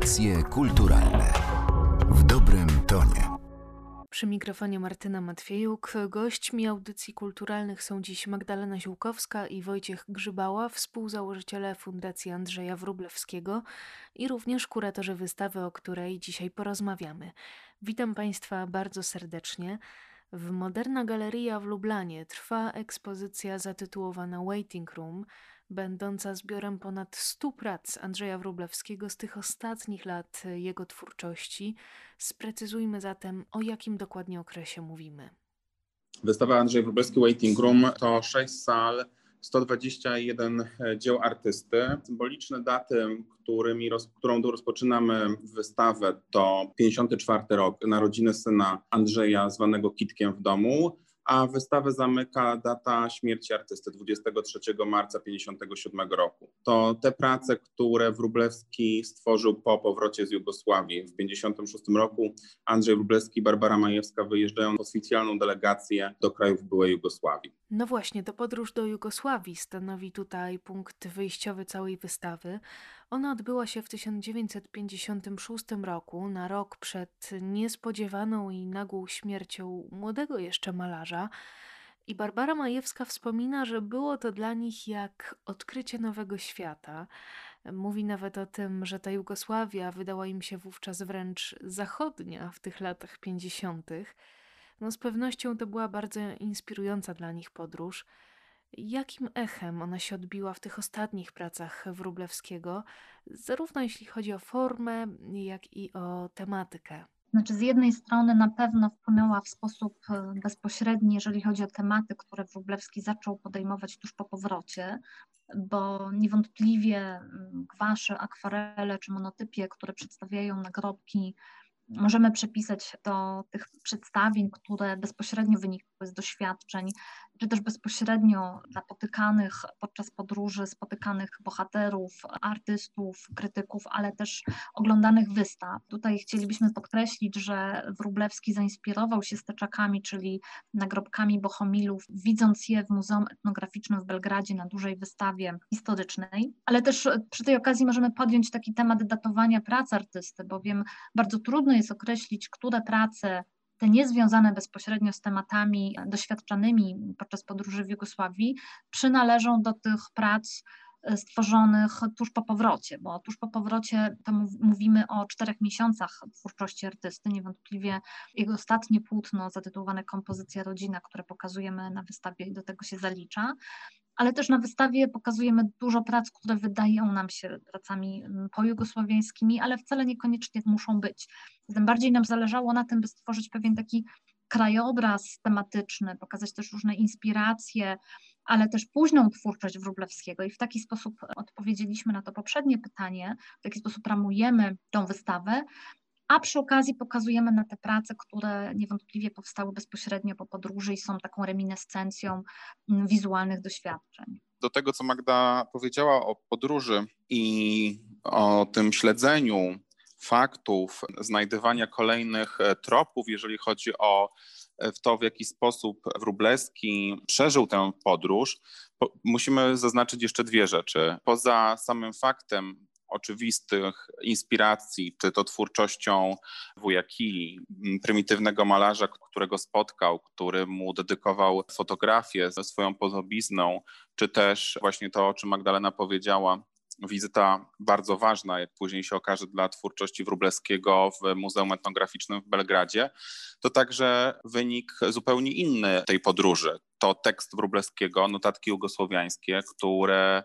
Audycje kulturalne w dobrym tonie. Przy mikrofonie Martyna Matwiejuk. Gośćmi audycji kulturalnych są dziś Magdalena Ziółkowska i Wojciech Grzybała, współzałożyciele Fundacji Andrzeja Wróblewskiego i również kuratorzy wystawy, o której dzisiaj porozmawiamy. Witam Państwa bardzo serdecznie. W Moderna Galeria w Lublanie trwa ekspozycja zatytułowana Waiting Room, będąca zbiorem ponad 100 prac Andrzeja Wróblewskiego z tych ostatnich lat jego twórczości. Sprecyzujmy zatem, o jakim dokładnie okresie mówimy. Wystawa Andrzej Wróblewski Waiting Room to sześć sal, 121 dzieł artysty. Symboliczne daty, którymi którą rozpoczynamy wystawę, to 54 rok narodziny syna Andrzeja, zwanego Kitkiem w domu a wystawę zamyka data śmierci artysty 23 marca 1957 roku. To te prace, które Wróblewski stworzył po powrocie z Jugosławii. W 1956 roku Andrzej Wróblewski i Barbara Majewska wyjeżdżają w oficjalną delegację do krajów byłej Jugosławii. No właśnie, to podróż do Jugosławii stanowi tutaj punkt wyjściowy całej wystawy. Ona odbyła się w 1956 roku, na rok przed niespodziewaną i nagłą śmiercią młodego jeszcze malarza. I Barbara Majewska wspomina, że było to dla nich jak odkrycie nowego świata. Mówi nawet o tym, że ta Jugosławia wydała im się wówczas wręcz zachodnia w tych latach 50. No z pewnością to była bardzo inspirująca dla nich podróż. Jakim echem ona się odbiła w tych ostatnich pracach Wróblewskiego, zarówno jeśli chodzi o formę, jak i o tematykę? Znaczy, z jednej strony na pewno wpłynęła w sposób e, bezpośredni, jeżeli chodzi o tematy, które Wróblewski zaczął podejmować tuż po powrocie, bo niewątpliwie mm, gwasze, akwarele czy monotypie, które przedstawiają nagrobki możemy przepisać do tych przedstawień, które bezpośrednio wynikały z doświadczeń, czy też bezpośrednio napotykanych podczas podróży, spotykanych bohaterów, artystów, krytyków, ale też oglądanych wystaw. Tutaj chcielibyśmy podkreślić, że Wróblewski zainspirował się steczakami, czyli nagrobkami bohomilów, widząc je w Muzeum Etnograficznym w Belgradzie na dużej wystawie historycznej, ale też przy tej okazji możemy podjąć taki temat datowania prac artysty, bowiem bardzo trudno jest określić, które prace te niezwiązane bezpośrednio z tematami doświadczanymi podczas podróży w Jugosławii przynależą do tych prac stworzonych tuż po powrocie, bo tuż po powrocie to mówimy o czterech miesiącach twórczości artysty. Niewątpliwie jego ostatnie płótno zatytułowane Kompozycja Rodzina, które pokazujemy na wystawie i do tego się zalicza, ale też na wystawie pokazujemy dużo prac, które wydają nam się pracami mm, pojugosłowiańskimi, ale wcale niekoniecznie muszą być. Tym bardziej nam zależało na tym, by stworzyć pewien taki krajobraz tematyczny, pokazać też różne inspiracje, ale też późną twórczość Wróblewskiego i w taki sposób odpowiedzieliśmy na to poprzednie pytanie, w taki sposób ramujemy tą wystawę, a przy okazji pokazujemy na te prace, które niewątpliwie powstały bezpośrednio po podróży i są taką reminiscencją mm, wizualnych doświadczeń. Do tego, co Magda powiedziała o podróży i o tym śledzeniu faktów, znajdywania kolejnych e, tropów, jeżeli chodzi o e, to, w jaki sposób Wróblewski przeżył tę podróż, musimy zaznaczyć jeszcze dwie rzeczy. Poza samym faktem oczywistych inspiracji, czy to twórczością wuja Kili, prymitywnego malarza, którego spotkał, który mu dedykował fotografię ze swoją podobizną, czy też właśnie to, o czym Magdalena powiedziała, wizyta bardzo ważna, jak później się okaże, dla twórczości Wróblewskiego w Muzeum Etnograficznym w Belgradzie, to także wynik zupełnie inny tej podróży. To tekst Wróblewskiego, notatki jugosłowiańskie, które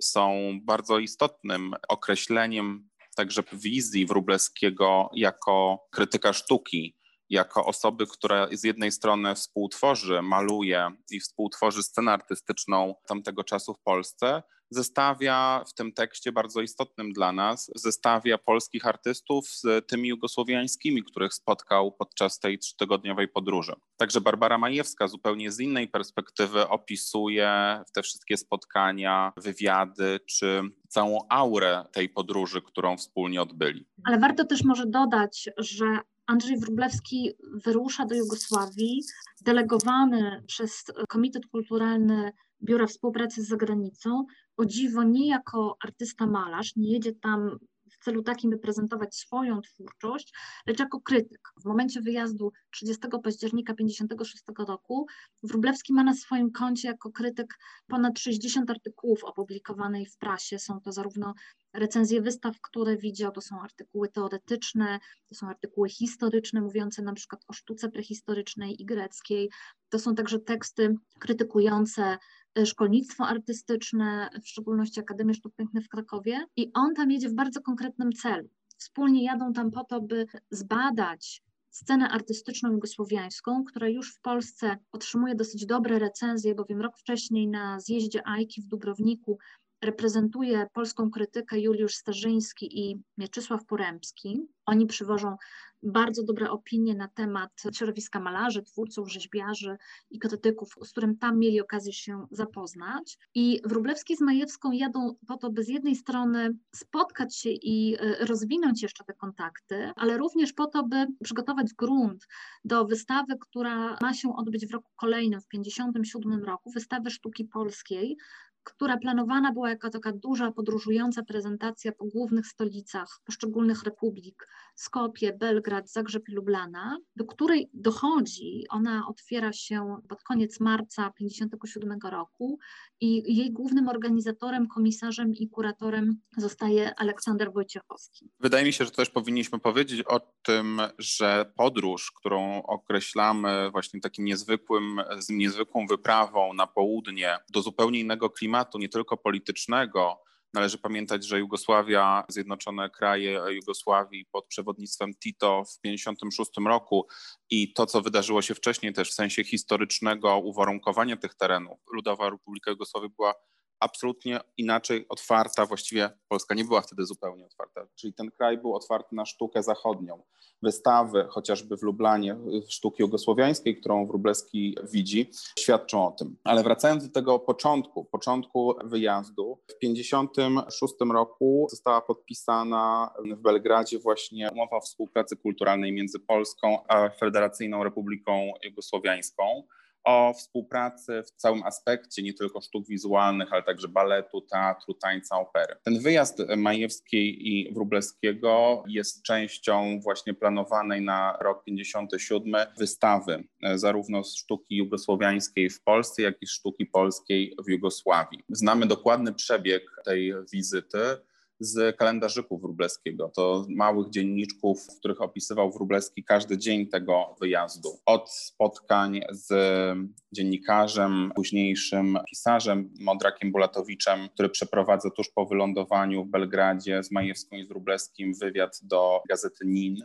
są bardzo istotnym określeniem także wizji Wróblewskiego jako krytyka sztuki, jako osoby, która z jednej strony współtworzy, maluje i współtworzy scenę artystyczną tamtego czasu w Polsce, zestawia w tym tekście bardzo istotnym dla nas, zestawia polskich artystów z tymi jugosłowiańskimi, których spotkał podczas tej trzytygodniowej podróży. Także Barbara Majewska zupełnie z innej perspektywy opisuje te wszystkie spotkania, wywiady czy całą aurę tej podróży, którą wspólnie odbyli. Ale warto też może dodać, że Andrzej Wróblewski wyrusza do Jugosławii, delegowany przez Komitet Kulturalny Biura Współpracy z Zagranicą, o dziwo nie jako artysta malarz, nie jedzie tam w celu takim, by prezentować swoją twórczość, lecz jako krytyk. W momencie wyjazdu 30 października 1956 roku Wróblewski ma na swoim koncie jako krytyk ponad 60 artykułów opublikowanych w prasie. Są to zarówno recenzje wystaw, które widział, to są artykuły teoretyczne, to są artykuły historyczne, mówiące na przykład o sztuce prehistorycznej i greckiej, to są także teksty krytykujące szkolnictwo artystyczne, w szczególności Akademię Sztuk Pięknych w Krakowie i on tam jedzie w bardzo konkretnym celu. Wspólnie jadą tam po to, by zbadać scenę artystyczną jugosłowiańską, która już w Polsce otrzymuje dosyć dobre recenzje, bowiem rok wcześniej na zjeździe AIKI w Dubrowniku reprezentuje polską krytykę Juliusz Starzyński i Mieczysław Poremski. Oni przywożą bardzo dobre opinie na temat środowiska malarzy, twórców, rzeźbiarzy i krytyków, z którym tam mieli okazję się zapoznać. I Wróblewski z Majewską jadą po to, by z jednej strony spotkać się i e, rozwinąć jeszcze te kontakty, ale również po to, by przygotować grunt do wystawy, która ma się odbyć w roku kolejnym, w 1957 roku, wystawy sztuki polskiej, która planowana była jako taka duża podróżująca prezentacja po głównych stolicach poszczególnych republik, Skopie, Belgrad, Zagrzeb i Lublana, do której dochodzi, ona otwiera się pod koniec marca 1957 roku i jej głównym organizatorem, komisarzem i kuratorem zostaje Aleksander Wojciechowski. Wydaje mi się, że też powinniśmy powiedzieć o tym, że podróż, którą określamy właśnie takim niezwykłym, niezwykłą wyprawą na południe do zupełnie innego klimatu, nie tylko politycznego, Należy pamiętać, że Jugosławia, Zjednoczone Kraje Jugosławii pod przewodnictwem Tito w 1956 roku i to, co wydarzyło się wcześniej też w sensie historycznego uwarunkowania tych terenów. Ludowa Republika Jugosławii była absolutnie inaczej otwarta, właściwie Polska nie była wtedy zupełnie otwarta, czyli ten kraj był otwarty na sztukę zachodnią. Wystawy, chociażby w Lublanie, sztuki jugosłowiańskiej, którą Wróblewski widzi, świadczą o tym. Ale wracając do tego początku, początku wyjazdu, w 1956 roku została podpisana w Belgradzie właśnie umowa o współpracy kulturalnej między Polską a Federacyjną Republiką Jugosłowiańską o współpracy w całym aspekcie nie tylko sztuk wizualnych, ale także baletu, teatru, tańca, opery. Ten wyjazd Majewskiej i Wróblewskiego jest częścią właśnie planowanej na rok 57 wystawy e, zarówno sztuki jugosłowiańskiej w Polsce, jak i sztuki polskiej w Jugosławii. Znamy dokładny przebieg tej wizyty z kalendarzyku Wróblewskiego. To małych dzienniczków, w których opisywał Wróblewski każdy dzień tego wyjazdu. Od spotkań z dziennikarzem, późniejszym pisarzem Modrakiem Bulatowiczem, który przeprowadza tuż po wylądowaniu w Belgradzie z Majewską i z Wróblewskim wywiad do gazety NIN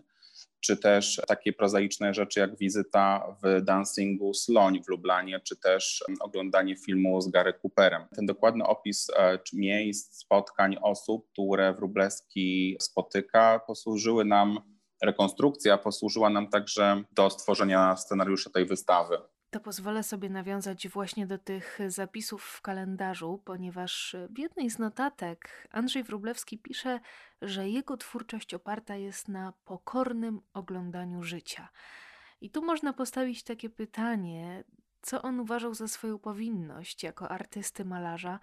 czy też takie prozaiczne rzeczy jak wizyta w dancingu Sloń w Lublanie, czy też oglądanie filmu z Gary Cooperem. Ten dokładny opis e, miejsc, spotkań osób, które Wróblewski spotyka, posłużyły nam, rekonstrukcja posłużyła nam także do stworzenia scenariusza tej wystawy to pozwolę sobie nawiązać właśnie do tych zapisów w kalendarzu, ponieważ w jednej z notatek Andrzej Wróblewski pisze, że jego twórczość oparta jest na pokornym oglądaniu życia. I tu można postawić takie pytanie, co on uważał za swoją powinność jako artysty malarza,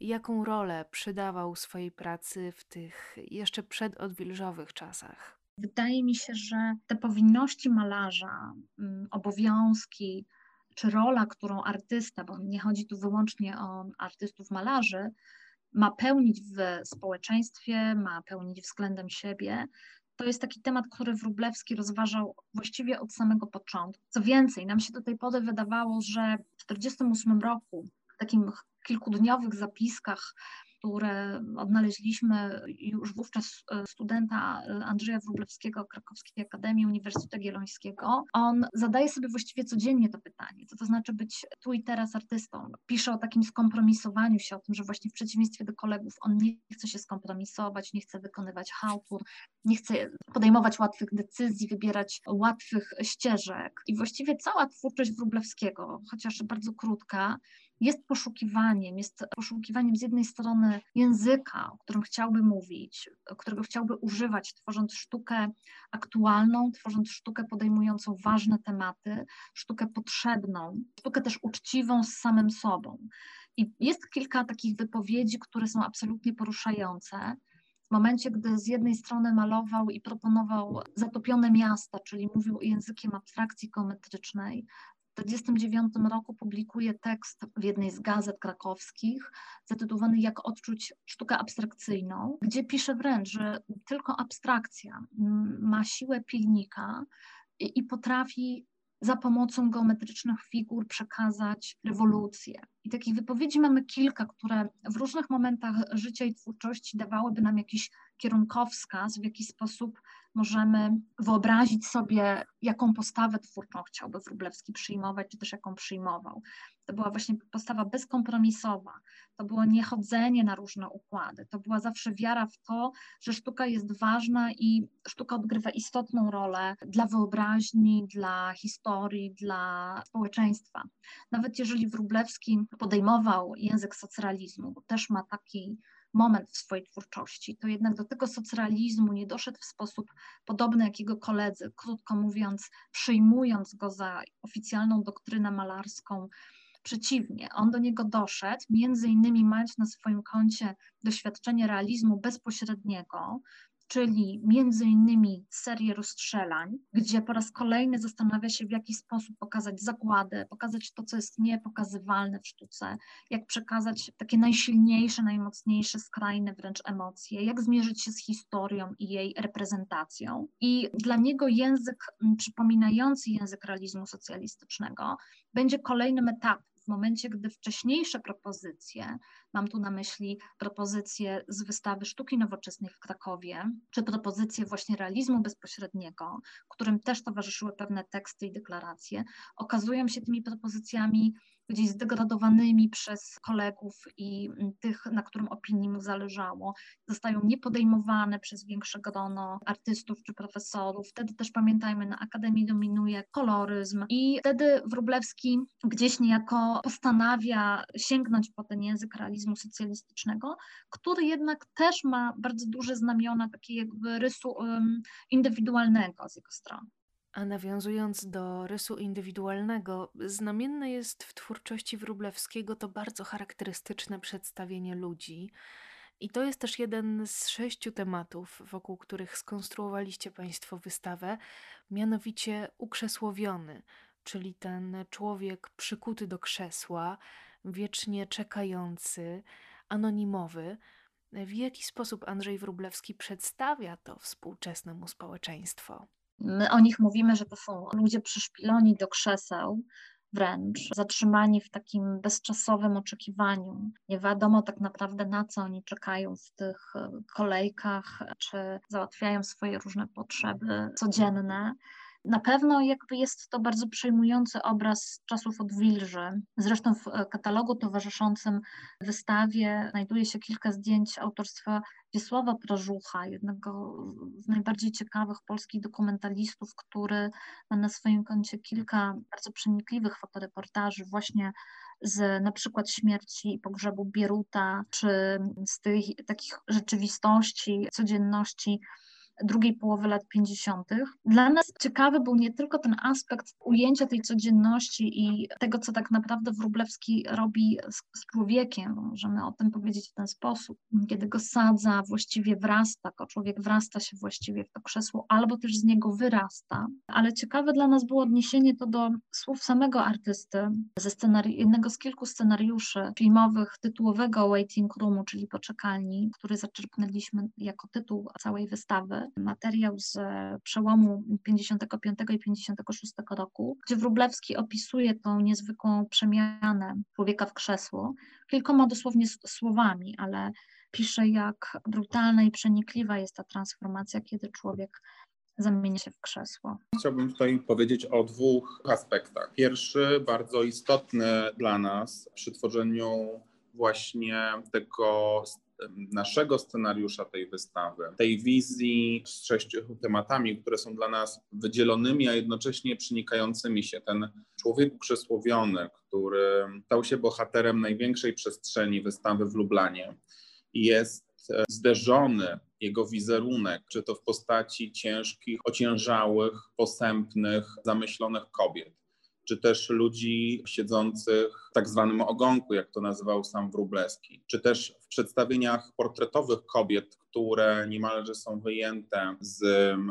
jaką rolę przydawał swojej pracy w tych jeszcze przedodwilżowych czasach. Wydaje mi się, że te powinności malarza, mm, obowiązki, czy rola, którą artysta, bo nie chodzi tu wyłącznie o artystów malarzy, ma pełnić w społeczeństwie, ma pełnić względem siebie, to jest taki temat, który Wróblewski rozważał właściwie od samego początku. Co więcej, nam się do tej pory wydawało, że w 1948 roku w takim kilkudniowych zapiskach które odnaleźliśmy już wówczas e, studenta e, Andrzeja Wróblewskiego Krakowskiej Akademii Uniwersytetu Jagiellońskiego. On zadaje sobie właściwie codziennie to pytanie, co to znaczy być tu i teraz artystą. Pisze o takim skompromisowaniu się, o tym, że właśnie w przeciwieństwie do kolegów on nie chce się skompromisować, nie chce wykonywać hałtur, nie chce podejmować łatwych decyzji, wybierać łatwych ścieżek. I właściwie cała twórczość Wróblewskiego, chociaż bardzo krótka, jest poszukiwaniem, jest poszukiwaniem z jednej strony języka, o którym chciałby mówić, którego chciałby używać, tworząc sztukę aktualną, tworząc sztukę podejmującą ważne tematy, sztukę potrzebną, sztukę też uczciwą z samym sobą. I jest kilka takich wypowiedzi, które są absolutnie poruszające. momencie, gdy z jednej strony malował i proponował zatopione miasta, czyli mówił językiem abstrakcji geometrycznej, w 1949 roku publikuje tekst w jednej z gazet krakowskich zatytułowany Jak odczuć sztukę abstrakcyjną, gdzie pisze wręcz, że tylko abstrakcja ma siłę pilnika i potrafi za pomocą geometrycznych figur przekazać rewolucję. I takich wypowiedzi mamy kilka, które w różnych momentach życia i twórczości dawałyby nam jakiś kierunkowskaz, w jaki sposób możemy wyobrazić sobie, jaką postawę twórczą chciałby Wróblewski przyjmować, czy też jaką przyjmował. To była właśnie postawa bezkompromisowa, to było niechodzenie na różne układy, to była zawsze wiara w to, że sztuka jest ważna i sztuka odgrywa istotną rolę dla wyobraźni, dla historii, dla społeczeństwa. Nawet jeżeli Wróblewski podejmował język socrealizmu, bo też ma taki moment w swojej twórczości, to jednak do tego socrealizmu nie doszedł w sposób podobny jak jego koledzy, krótko mówiąc, przyjmując go za oficjalną doktrynę malarską. Przeciwnie, on do niego doszedł, między innymi mając na swoim koncie doświadczenie realizmu bezpośredniego, czyli między innymi serię rozstrzelań, gdzie po raz kolejny zastanawia się, w jaki sposób pokazać zagładę, pokazać to, co jest niepokazywalne w sztuce, jak przekazać takie najsilniejsze, najmocniejsze, skrajne wręcz emocje, jak zmierzyć się z historią i jej reprezentacją. I dla niego język przypominający język realizmu socjalistycznego będzie kolejnym etapem w momencie, gdy wcześniejsze propozycje, mam tu na myśli propozycje z wystawy sztuki nowoczesnej w Krakowie, czy propozycje właśnie realizmu bezpośredniego, którym też towarzyszyły pewne teksty i deklaracje, okazują się tymi propozycjami gdzieś zdegradowanymi przez kolegów i mm, tych, na którym opinii mu zależało, zostają niepodejmowane przez większe grono artystów czy profesorów. Wtedy też pamiętajmy, na Akademii dominuje koloryzm. I wtedy Wróblewski gdzieś niejako postanawia sięgnąć po ten język realizmu socjalistycznego, który jednak też ma bardzo duże znamiona takiego jakby rysu indywidualnego z jego strony. A nawiązując do rysu indywidualnego, znamienne jest w twórczości Wróblewskiego to bardzo charakterystyczne przedstawienie ludzi. I to jest też jeden z sześciu tematów, wokół których skonstruowaliście Państwo wystawę, mianowicie ukrzesłowiony, czyli ten człowiek przykuty do krzesła, wiecznie czekający, anonimowy. W jaki sposób Andrzej Wróblewski przedstawia to współczesnemu społeczeństwo? My o nich mówimy, że to są ludzie przyszpiloni do krzeseł, wręcz zatrzymani w takim bezczasowym oczekiwaniu. Nie wiadomo tak naprawdę na co oni czekają w tych e, kolejkach, czy załatwiają swoje różne potrzeby codzienne. Na pewno jakby jest to bardzo przejmujący obraz czasów odwilży. Zresztą w e, katalogu towarzyszącym wystawie znajduje się kilka zdjęć autorstwa Wiesława Prażucha, jednego z najbardziej ciekawych polskich dokumentalistów, który ma na swoim koncie kilka bardzo przenikliwych fotoreportaży właśnie z na przykład śmierci i pogrzebu Bieruta, czy z tych takich rzeczywistości, codzienności drugiej połowy lat 50. Dla nas ciekawy był nie tylko ten aspekt ujęcia tej codzienności i tego, co tak naprawdę Wróblewski robi z, z człowiekiem, możemy o tym powiedzieć w ten sposób, kiedy go sadza, właściwie wrasta, go człowiek wrasta się właściwie w to krzesło, albo też z niego wyrasta. Ale ciekawe dla nas było odniesienie to do słów samego artysty ze scenari- jednego z kilku scenariuszy filmowych tytułowego Waiting Roomu, czyli poczekalni, który zaczerpnęliśmy jako tytuł całej wystawy materiał z przełomu 55 i 56 roku, gdzie Wróblewski opisuje tą niezwykłą przemianę człowieka w krzesło, kilkoma dosłownie słowami, ale pisze, jak brutalna i przenikliwa jest ta transformacja, kiedy człowiek zamienia się w krzesło. Chciałbym tutaj powiedzieć o dwóch aspektach. Pierwszy, bardzo istotny dla nas przy tworzeniu właśnie tego naszego scenariusza tej wystawy, tej wizji z sześciu tematami, które są dla nas wydzielonymi, a jednocześnie przenikającymi się. Ten człowiek ukrzesłowiony, który stał się bohaterem największej przestrzeni wystawy w Lublanie jest e, zderzony jego wizerunek, czy to w postaci ciężkich, ociężałych, posępnych, zamyślonych kobiet czy też ludzi siedzących w tak zwanym ogonku, jak to nazywał sam Wróblewski, czy też w przedstawieniach portretowych kobiet, które niemalże są wyjęte z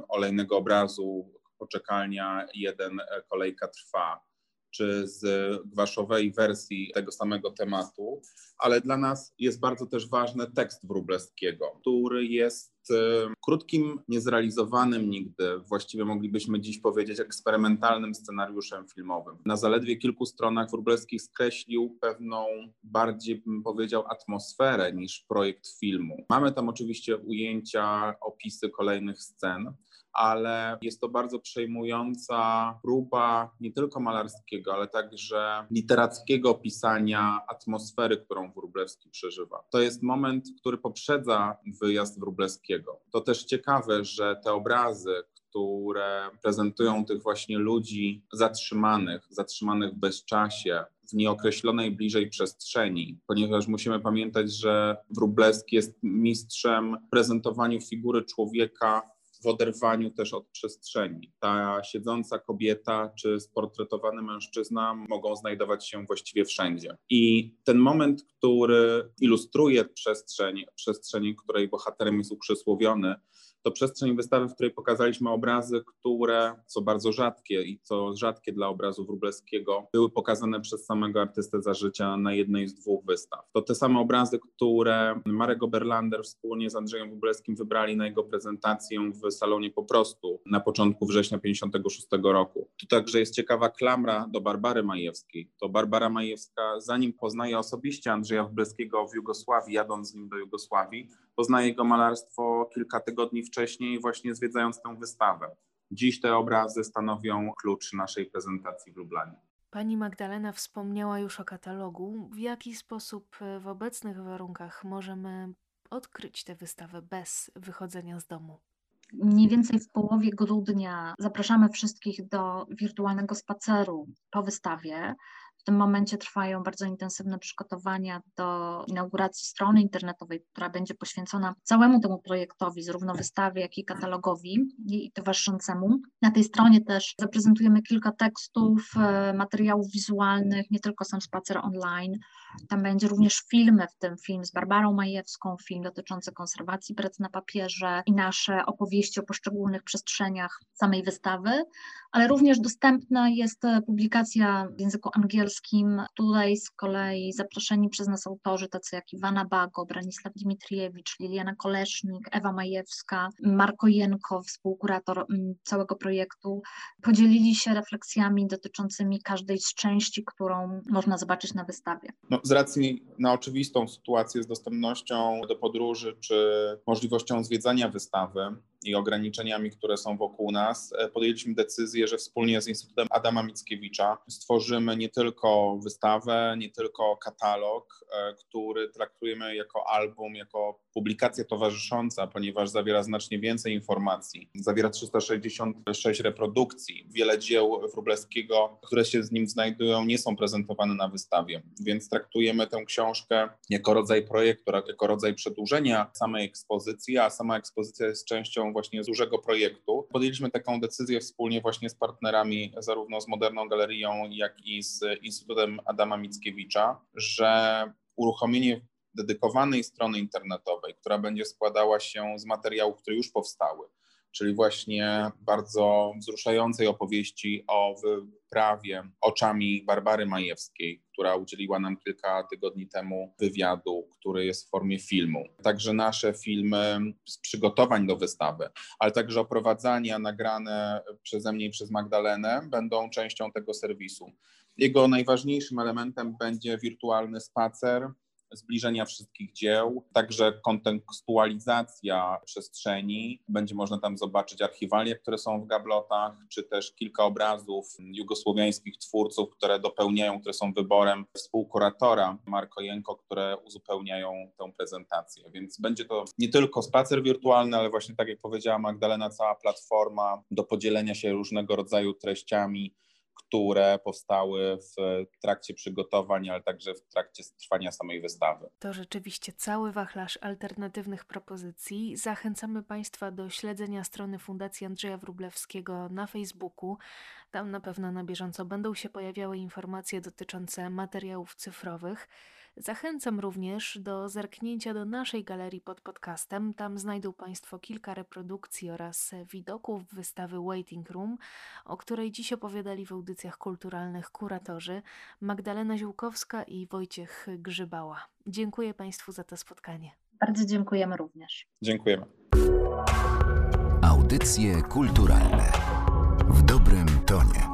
olejnego obrazu Poczekalnia jeden kolejka trwa, czy z gwaszowej wersji tego samego tematu, ale dla nas jest bardzo też ważny tekst Wróblewskiego, który jest e, krótkim, niezrealizowanym nigdy, właściwie moglibyśmy dziś powiedzieć eksperymentalnym scenariuszem filmowym. Na zaledwie kilku stronach Wróblewski skreślił pewną bardziej, bym powiedział, atmosferę niż projekt filmu. Mamy tam oczywiście ujęcia, opisy kolejnych scen, ale jest to bardzo przejmująca próba nie tylko malarskiego, ale także literackiego opisania atmosfery, którą Wróblewski przeżywa. To jest moment, który poprzedza wyjazd Wróblewskiego. To też ciekawe, że te obrazy, które prezentują tych właśnie ludzi zatrzymanych, zatrzymanych w bezczasie, w nieokreślonej bliżej przestrzeni, ponieważ musimy pamiętać, że Wróblewski jest mistrzem w prezentowaniu figury człowieka w oderwaniu też od przestrzeni. Ta siedząca kobieta czy sportretowany mężczyzna mogą znajdować się właściwie wszędzie. I ten moment, który ilustruje przestrzeń, przestrzeń, której bohaterem jest ukrzysłowiony, to przestrzeń wystawy, w której pokazaliśmy obrazy, które, co bardzo rzadkie i co rzadkie dla obrazu Wróblewskiego, były pokazane przez samego artystę za życia na jednej z dwóch wystaw. To te same obrazy, które Marek Oberlander wspólnie z Andrzejem Wróblewskim wybrali na jego prezentację w salonie po prostu na początku września 1956 roku. Tu także jest ciekawa klamra do Barbary Majewskiej. To Barbara Majewska, zanim poznaje osobiście Andrzeja Wróblewskiego w Jugosławii, jadąc z nim do Jugosławii, poznaje jego malarstwo kilka tygodni wcześniej, właśnie zwiedzając tę wystawę. Dziś te obrazy stanowią klucz naszej prezentacji w Lublanie. Pani Magdalena wspomniała już o katalogu. W jaki sposób e, w obecnych warunkach możemy odkryć tę wystawę bez wychodzenia z domu? Mniej więcej w połowie grudnia zapraszamy wszystkich do wirtualnego spaceru po wystawie. W tym momencie trwają bardzo intensywne przygotowania do inauguracji strony internetowej, która będzie poświęcona całemu temu projektowi, zarówno wystawie, jak i katalogowi i towarzyszącemu. Na tej stronie też zaprezentujemy kilka tekstów, e, materiałów wizualnych, nie tylko sam spacer online. Tam będzie również filmy, w tym film z Barbarą Majewską, film dotyczący konserwacji prac na papierze i nasze opowieści o poszczególnych przestrzeniach samej wystawy, ale również dostępna jest publikacja w języku angielskim. Tutaj z kolei zaproszeni przez nas autorzy, tacy jak Iwana Bago, Branisław Dimitriewicz, Liliana Kolesznik, Ewa Majewska, Marko Jenko, współkurator całego projektu, podzielili się refleksjami dotyczącymi każdej z części, którą można zobaczyć na wystawie. No, z racji na oczywistą sytuację z dostępnością do podróży czy możliwością zwiedzania wystawy, i ograniczeniami, które są wokół nas, e, podjęliśmy decyzję, że wspólnie z Instytutem Adama Mickiewicza stworzymy nie tylko wystawę, nie tylko katalog, e, który traktujemy jako album, jako publikacja towarzysząca, ponieważ zawiera znacznie więcej informacji. Zawiera 366 reprodukcji. Wiele dzieł Wróblewskiego, które się z nim znajdują, nie są prezentowane na wystawie, więc traktujemy tę książkę jako rodzaj projektu, jako rodzaj przedłużenia samej ekspozycji, a sama ekspozycja jest częścią właśnie dużego projektu. Podjęliśmy taką decyzję wspólnie właśnie z partnerami, zarówno z Moderną Galerią, jak i z Instytutem Adama Mickiewicza, że uruchomienie dedykowanej strony internetowej, która będzie składała się z materiałów, które już powstały, czyli właśnie bardzo wzruszającej opowieści o wyprawie oczami Barbary Majewskiej, która udzieliła nam kilka tygodni temu wywiadu, który jest w formie filmu. Także nasze filmy z przygotowań do wystawy, ale także oprowadzania nagrane przeze mnie i przez Magdalenę będą częścią tego serwisu. Jego najważniejszym elementem będzie wirtualny spacer zbliżenia wszystkich dzieł, także kontekstualizacja przestrzeni. Będzie można tam zobaczyć archiwalia, które są w gablotach, czy też kilka obrazów jugosłowiańskich twórców, które dopełniają, które są wyborem współkuratora Marko Jenko, które uzupełniają tę prezentację. Więc będzie to nie tylko spacer wirtualny, ale właśnie tak jak powiedziała Magdalena, cała platforma do podzielenia się różnego rodzaju treściami, które powstały w trakcie przygotowań, ale także w trakcie trwania samej wystawy. To rzeczywiście cały wachlarz alternatywnych propozycji. Zachęcamy Państwa do śledzenia strony Fundacji Andrzeja Wróblewskiego na Facebooku. Tam na pewno na bieżąco będą się pojawiały informacje dotyczące materiałów cyfrowych. Zachęcam również do zerknięcia do naszej galerii pod podcastem. Tam znajdą Państwo kilka reprodukcji oraz widoków wystawy Waiting Room, o której dziś opowiadali w audycjach kulturalnych kuratorzy Magdalena Ziółkowska i Wojciech Grzybała. Dziękuję Państwu za to spotkanie. Bardzo dziękujemy również. Dziękujemy. Audycje kulturalne w dobrym tonie.